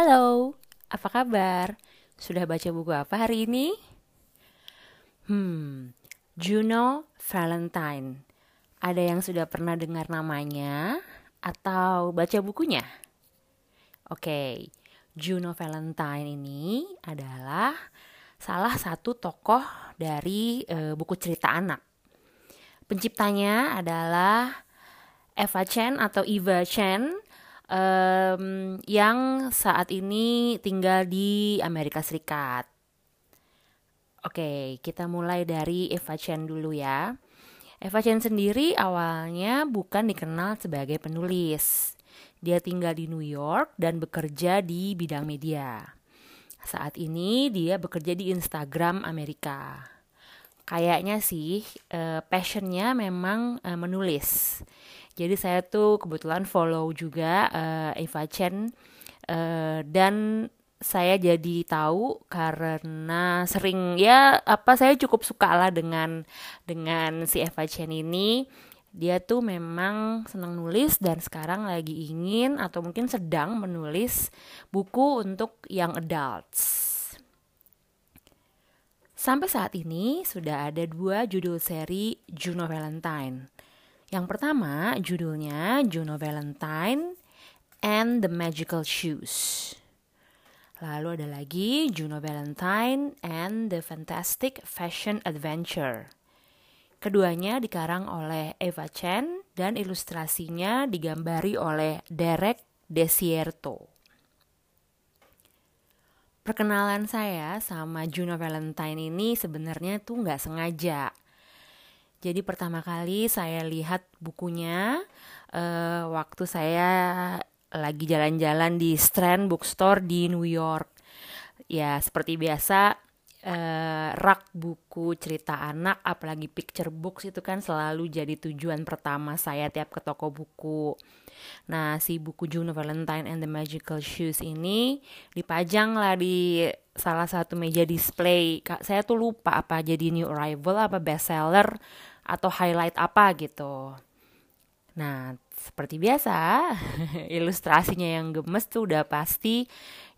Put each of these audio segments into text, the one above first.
Halo, apa kabar? Sudah baca buku apa hari ini? Hmm, Juno Valentine. Ada yang sudah pernah dengar namanya atau baca bukunya? Oke, Juno Valentine ini adalah salah satu tokoh dari e, buku cerita anak. Penciptanya adalah Eva Chen atau Eva Chen um, yang saat ini tinggal di Amerika Serikat. Oke, kita mulai dari Eva Chen dulu ya. Eva Chen sendiri awalnya bukan dikenal sebagai penulis. Dia tinggal di New York dan bekerja di bidang media. Saat ini dia bekerja di Instagram Amerika. Kayaknya sih uh, passionnya memang uh, menulis. Jadi saya tuh kebetulan follow juga uh, Eva Chen uh, dan saya jadi tahu karena sering ya apa saya cukup suka lah dengan dengan si Eva Chen ini dia tuh memang senang nulis dan sekarang lagi ingin atau mungkin sedang menulis buku untuk young adults. Sampai saat ini sudah ada dua judul seri Juno Valentine. Yang pertama judulnya Juno Valentine and the Magical Shoes. Lalu ada lagi Juno Valentine and the Fantastic Fashion Adventure. Keduanya dikarang oleh Eva Chen dan ilustrasinya digambari oleh Derek Desierto. Perkenalan saya sama Juno Valentine ini sebenarnya tuh nggak sengaja. Jadi pertama kali saya lihat bukunya uh, waktu saya lagi jalan-jalan di Strand Bookstore di New York. Ya, seperti biasa uh, rak buku cerita anak apalagi picture books itu kan selalu jadi tujuan pertama saya tiap ke toko buku. Nah, si buku Juno Valentine and the Magical Shoes ini dipajang lah di salah satu meja display. Saya tuh lupa apa jadi new arrival apa bestseller atau highlight apa gitu. Nah, seperti biasa, ilustrasinya yang gemes tuh udah pasti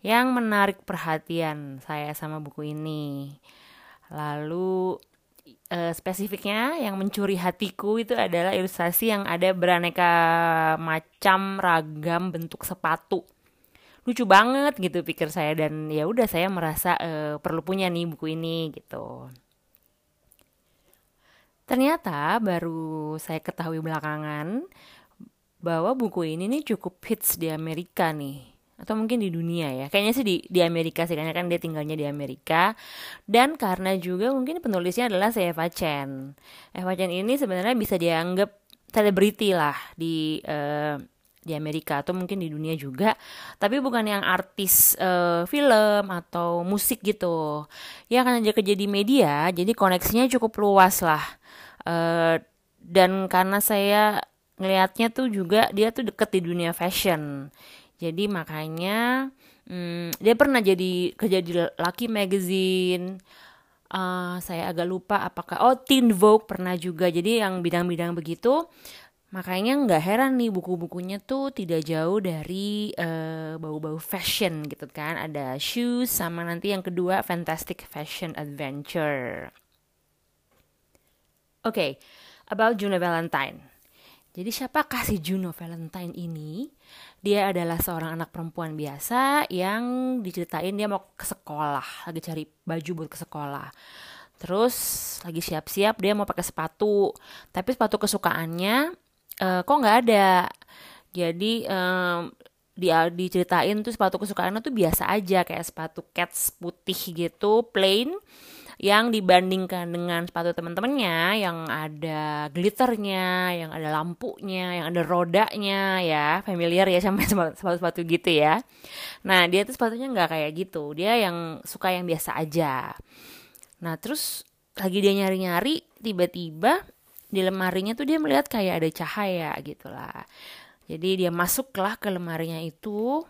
yang menarik perhatian saya sama buku ini. Lalu uh, spesifiknya yang mencuri hatiku itu adalah ilustrasi yang ada beraneka macam ragam bentuk sepatu. Lucu banget gitu pikir saya dan ya udah saya merasa uh, perlu punya nih buku ini gitu. Ternyata baru saya ketahui belakangan bahwa buku ini nih cukup hits di Amerika nih. Atau mungkin di dunia ya. Kayaknya sih di di Amerika sih karena kan dia tinggalnya di Amerika. Dan karena juga mungkin penulisnya adalah Eva Chen. Eva Chen ini sebenarnya bisa dianggap selebriti lah di uh, di Amerika atau mungkin di dunia juga. Tapi bukan yang artis uh, film atau musik gitu. Ya karena dia kerja di media jadi koneksinya cukup luas lah uh, dan karena saya ngelihatnya tuh juga dia tuh deket di dunia fashion. Jadi makanya hmm, dia pernah jadi kerja di Lucky Magazine. Uh, saya agak lupa apakah oh Teen Vogue pernah juga. Jadi yang bidang-bidang begitu makanya nggak heran nih buku-bukunya tuh tidak jauh dari uh, bau-bau fashion gitu kan. Ada shoes sama nanti yang kedua fantastic fashion adventure okay, about Juno Valentine jadi siapakah si Juno Valentine ini? Dia adalah seorang anak perempuan biasa yang diceritain dia mau ke sekolah, lagi cari baju buat ke sekolah. Terus lagi siap-siap dia mau pakai sepatu, tapi sepatu kesukaannya uh, kok nggak ada. Jadi um, dia diceritain tuh sepatu kesukaannya tuh biasa aja kayak sepatu cats putih gitu, plain yang dibandingkan dengan sepatu teman-temannya yang ada glitternya, yang ada lampunya, yang ada rodanya ya, familiar ya sama sepatu-sepatu gitu ya. Nah dia tuh sepatunya nggak kayak gitu, dia yang suka yang biasa aja. Nah terus lagi dia nyari-nyari, tiba-tiba di lemarinya tuh dia melihat kayak ada cahaya gitu lah. Jadi dia masuklah ke lemarinya itu,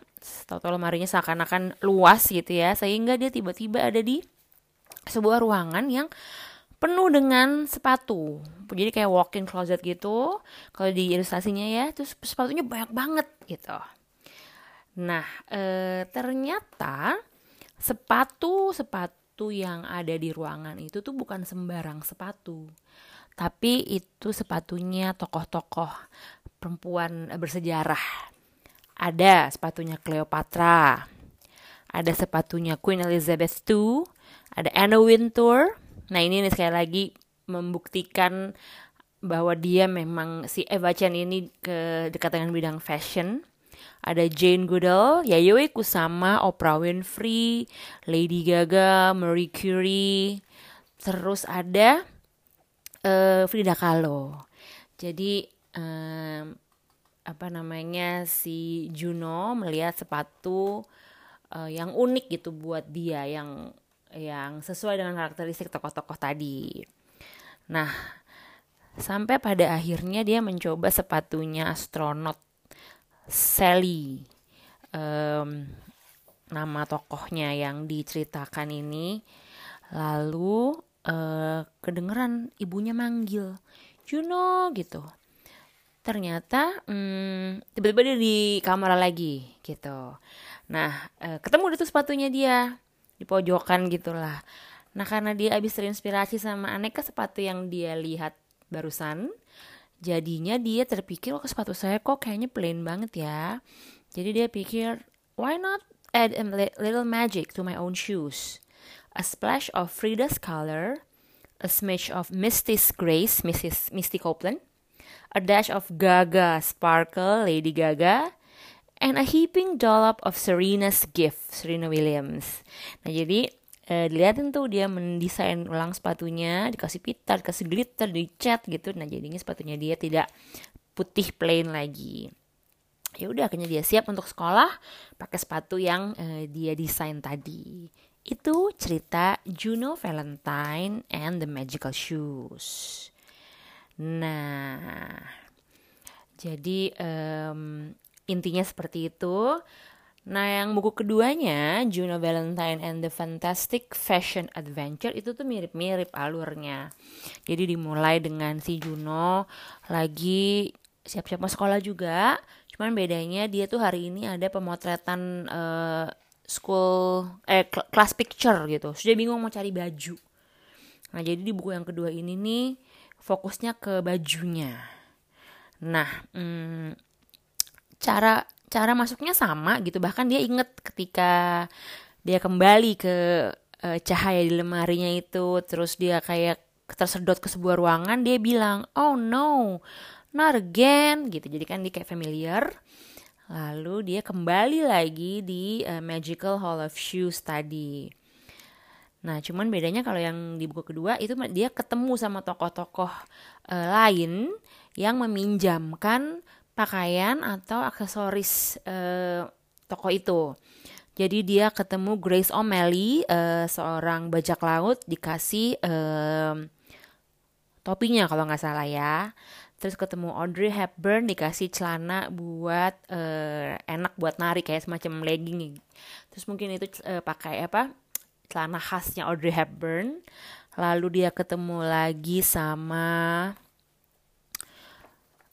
tahu-tahu lemarinya seakan-akan luas gitu ya, sehingga dia tiba-tiba ada di sebuah ruangan yang penuh dengan sepatu. Jadi kayak walk-in closet gitu. Kalau di ilustrasinya ya, terus sepatunya banyak banget gitu. Nah, e, ternyata sepatu-sepatu yang ada di ruangan itu tuh bukan sembarang sepatu. Tapi itu sepatunya tokoh-tokoh perempuan bersejarah. Ada sepatunya Cleopatra, ada sepatunya Queen Elizabeth II, ada Anna Wintour. Nah ini nih sekali lagi membuktikan bahwa dia memang si Eva Chen ini ke dekat dengan bidang fashion ada Jane Goodall, Yayoi Kusama, Oprah Winfrey, Lady Gaga, Marie Curie, terus ada uh, Frida Kahlo. Jadi um, apa namanya si Juno melihat sepatu uh, yang unik gitu buat dia yang yang sesuai dengan karakteristik tokoh-tokoh tadi. Nah, sampai pada akhirnya dia mencoba sepatunya astronot Sally. Um, nama tokohnya yang diceritakan ini. Lalu uh, kedengeran ibunya manggil Juno gitu. Ternyata hmm, tiba-tiba dia di kamar lagi gitu. Nah uh, ketemu itu sepatunya dia di pojokan gitulah nah karena dia habis terinspirasi sama aneka sepatu yang dia lihat barusan Jadinya dia terpikir, oh sepatu saya kok kayaknya plain banget ya. Jadi dia pikir, why not add a little magic to my own shoes? A splash of Frida's color, a smidge of Misty's grace, Mrs. Misty Copeland, a dash of Gaga sparkle, Lady Gaga, and a heaping dollop of Serena's gift, Serena Williams. Nah jadi eh, dilihatin tuh dia mendesain ulang sepatunya dikasih pita dikasih glitter dicat gitu. Nah jadinya sepatunya dia tidak putih plain lagi. Ya udah akhirnya dia siap untuk sekolah pakai sepatu yang eh, dia desain tadi. Itu cerita Juno Valentine and the Magical Shoes. Nah jadi um, intinya seperti itu Nah, yang buku keduanya, Juno Valentine and the Fantastic Fashion Adventure itu tuh mirip-mirip alurnya. Jadi dimulai dengan si Juno lagi siap-siap mau sekolah juga, cuman bedanya dia tuh hari ini ada pemotretan uh, school eh class picture gitu. Sudah bingung mau cari baju. Nah, jadi di buku yang kedua ini nih fokusnya ke bajunya. Nah, hmm, cara cara masuknya sama gitu. Bahkan dia inget ketika dia kembali ke uh, cahaya di lemarinya itu terus dia kayak tersedot ke sebuah ruangan dia bilang oh no not again gitu. Jadi kan dia kayak familiar. Lalu dia kembali lagi di uh, Magical Hall of Shoes tadi. Nah, cuman bedanya kalau yang di buku kedua itu dia ketemu sama tokoh-tokoh uh, lain yang meminjamkan pakaian atau aksesoris uh, toko itu. Jadi dia ketemu Grace O'Malley, uh, seorang bajak laut dikasih uh, topinya kalau nggak salah ya. Terus ketemu Audrey Hepburn dikasih celana buat uh, enak buat nari kayak semacam legging. Terus mungkin itu uh, pakai apa? celana khasnya Audrey Hepburn. Lalu dia ketemu lagi sama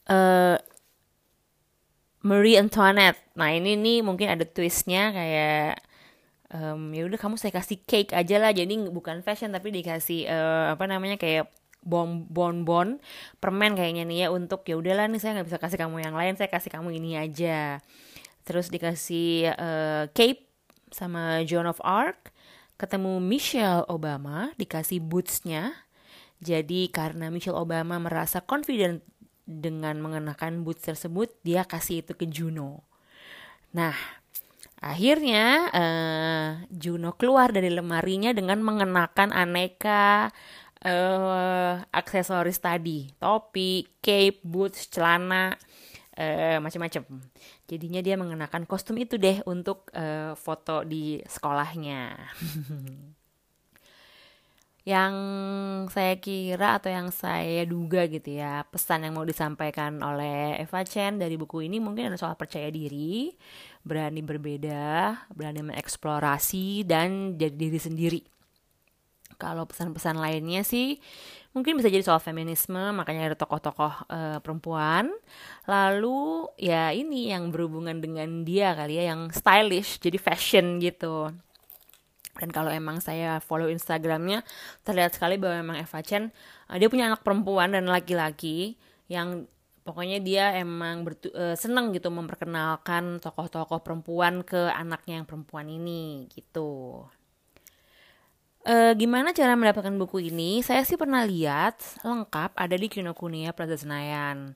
uh, Marie Antoinette. Nah ini nih mungkin ada twistnya kayak um, ya udah kamu saya kasih cake aja lah. Jadi bukan fashion tapi dikasih uh, apa namanya kayak bon bon bon permen kayaknya nih ya untuk ya udahlah nih saya nggak bisa kasih kamu yang lain saya kasih kamu ini aja. Terus dikasih uh, cape sama Joan of Arc. Ketemu Michelle Obama dikasih bootsnya. Jadi karena Michelle Obama merasa confident dengan mengenakan boots tersebut dia kasih itu ke Juno. Nah, akhirnya uh, Juno keluar dari lemarinya dengan mengenakan aneka uh, aksesoris tadi, topi, cape, boots, celana, uh, macam-macam. Jadinya dia mengenakan kostum itu deh untuk uh, foto di sekolahnya. yang saya kira atau yang saya duga gitu ya pesan yang mau disampaikan oleh Eva Chen dari buku ini mungkin ada soal percaya diri berani berbeda berani mengeksplorasi dan jadi diri sendiri Kalau pesan-pesan lainnya sih mungkin bisa jadi soal feminisme, makanya ada tokoh-tokoh uh, perempuan. Lalu ya ini yang berhubungan dengan dia kali ya, yang stylish, jadi fashion gitu. Dan kalau emang saya follow Instagramnya, terlihat sekali bahwa emang Eva Chen uh, dia punya anak perempuan dan laki-laki yang pokoknya dia emang bertu uh, seneng gitu memperkenalkan tokoh-tokoh perempuan ke anaknya yang perempuan ini gitu. Uh, gimana cara mendapatkan buku ini? Saya sih pernah lihat lengkap ada di Kinokuniya Plaza Senayan.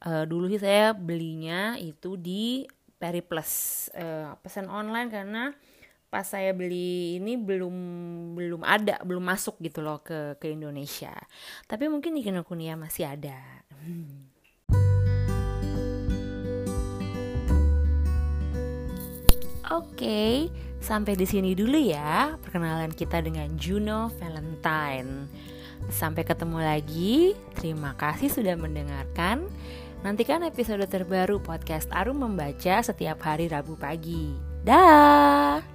Uh, dulu sih saya belinya itu di Periplus uh, pesan online karena pas saya beli ini belum belum ada belum masuk gitu loh ke ke Indonesia. Tapi mungkin di Kinokuniya masih ada. Hmm. Oke, sampai di sini dulu ya perkenalan kita dengan Juno Valentine. Sampai ketemu lagi. Terima kasih sudah mendengarkan. Nantikan episode terbaru podcast Arum Membaca setiap hari Rabu pagi. Dah.